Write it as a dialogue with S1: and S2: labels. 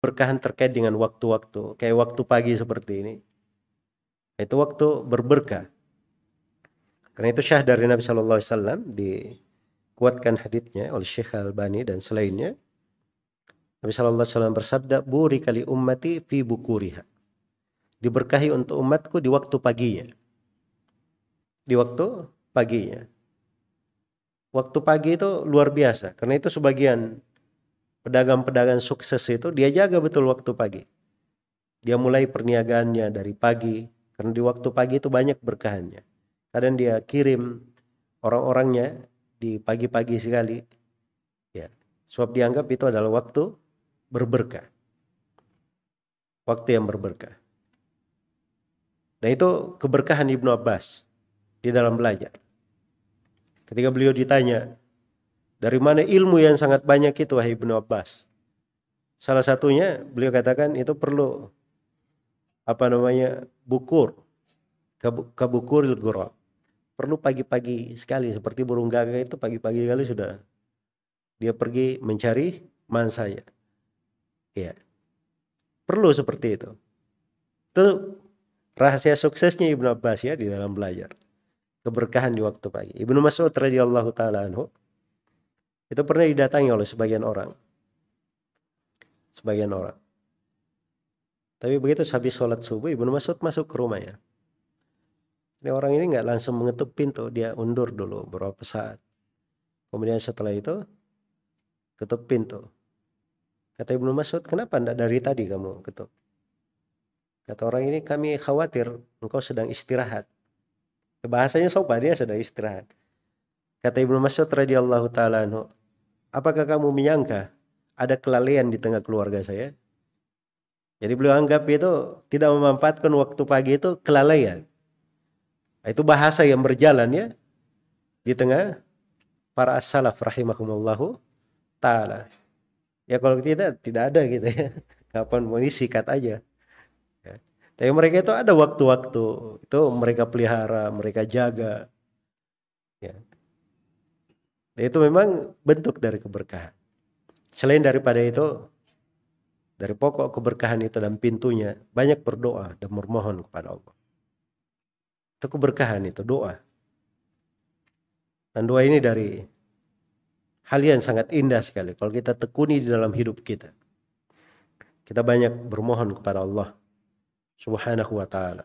S1: berkahan terkait dengan waktu-waktu. Kayak waktu pagi seperti ini. Itu waktu berberkah. Karena itu syah dari Nabi Shallallahu Alaihi Wasallam dikuatkan haditsnya oleh Syekh Al Bani dan selainnya. Nabi Wasallam bersabda buri kali ummati fi bukuriha. Diberkahi untuk umatku di waktu paginya. Di waktu paginya. Waktu pagi itu luar biasa. Karena itu sebagian pedagang-pedagang sukses itu dia jaga betul waktu pagi. Dia mulai perniagaannya dari pagi karena di waktu pagi itu banyak berkahannya. Kadang dia kirim orang-orangnya di pagi-pagi sekali. Ya, sebab dianggap itu adalah waktu berberkah. Waktu yang berberkah. Nah itu keberkahan Ibnu Abbas di dalam belajar. Ketika beliau ditanya, dari mana ilmu yang sangat banyak itu wahai Ibnu Abbas? Salah satunya beliau katakan itu perlu apa namanya bukur kabukuril gura. Perlu pagi-pagi sekali seperti burung gagak itu pagi-pagi kali sudah dia pergi mencari mansanya. Ya. Perlu seperti itu. Itu rahasia suksesnya Ibnu Abbas ya di dalam belajar. Keberkahan di waktu pagi. Ibnu Mas'ud radhiyallahu taala anhu itu pernah didatangi oleh sebagian orang. Sebagian orang. Tapi begitu habis sholat subuh, Ibnu Mas'ud masuk ke rumahnya. Ini orang ini nggak langsung mengetuk pintu, dia undur dulu beberapa saat. Kemudian setelah itu ketuk pintu. Kata Ibnu Mas'ud, kenapa tidak dari tadi kamu ketuk? Kata orang ini, kami khawatir engkau sedang istirahat. Bahasanya sopan, dia sedang istirahat. Kata Ibnu Mas'ud radhiyallahu taala Apakah kamu menyangka ada kelalaian di tengah keluarga saya? Jadi beliau anggap itu tidak memanfaatkan waktu pagi itu kelalaian. Itu bahasa yang berjalan ya di tengah para as-salaf rahimahumullahu taala. Ya kalau tidak tidak ada gitu ya. Kapan mau sikat aja. Ya. Tapi mereka itu ada waktu-waktu itu mereka pelihara, mereka jaga. Ya. Itu memang bentuk dari keberkahan. Selain daripada itu, dari pokok keberkahan itu dan pintunya, banyak berdoa dan memohon kepada Allah. Itu keberkahan itu, doa. Dan doa ini dari hal yang sangat indah sekali. Kalau kita tekuni di dalam hidup kita. Kita banyak bermohon kepada Allah subhanahu wa ta'ala.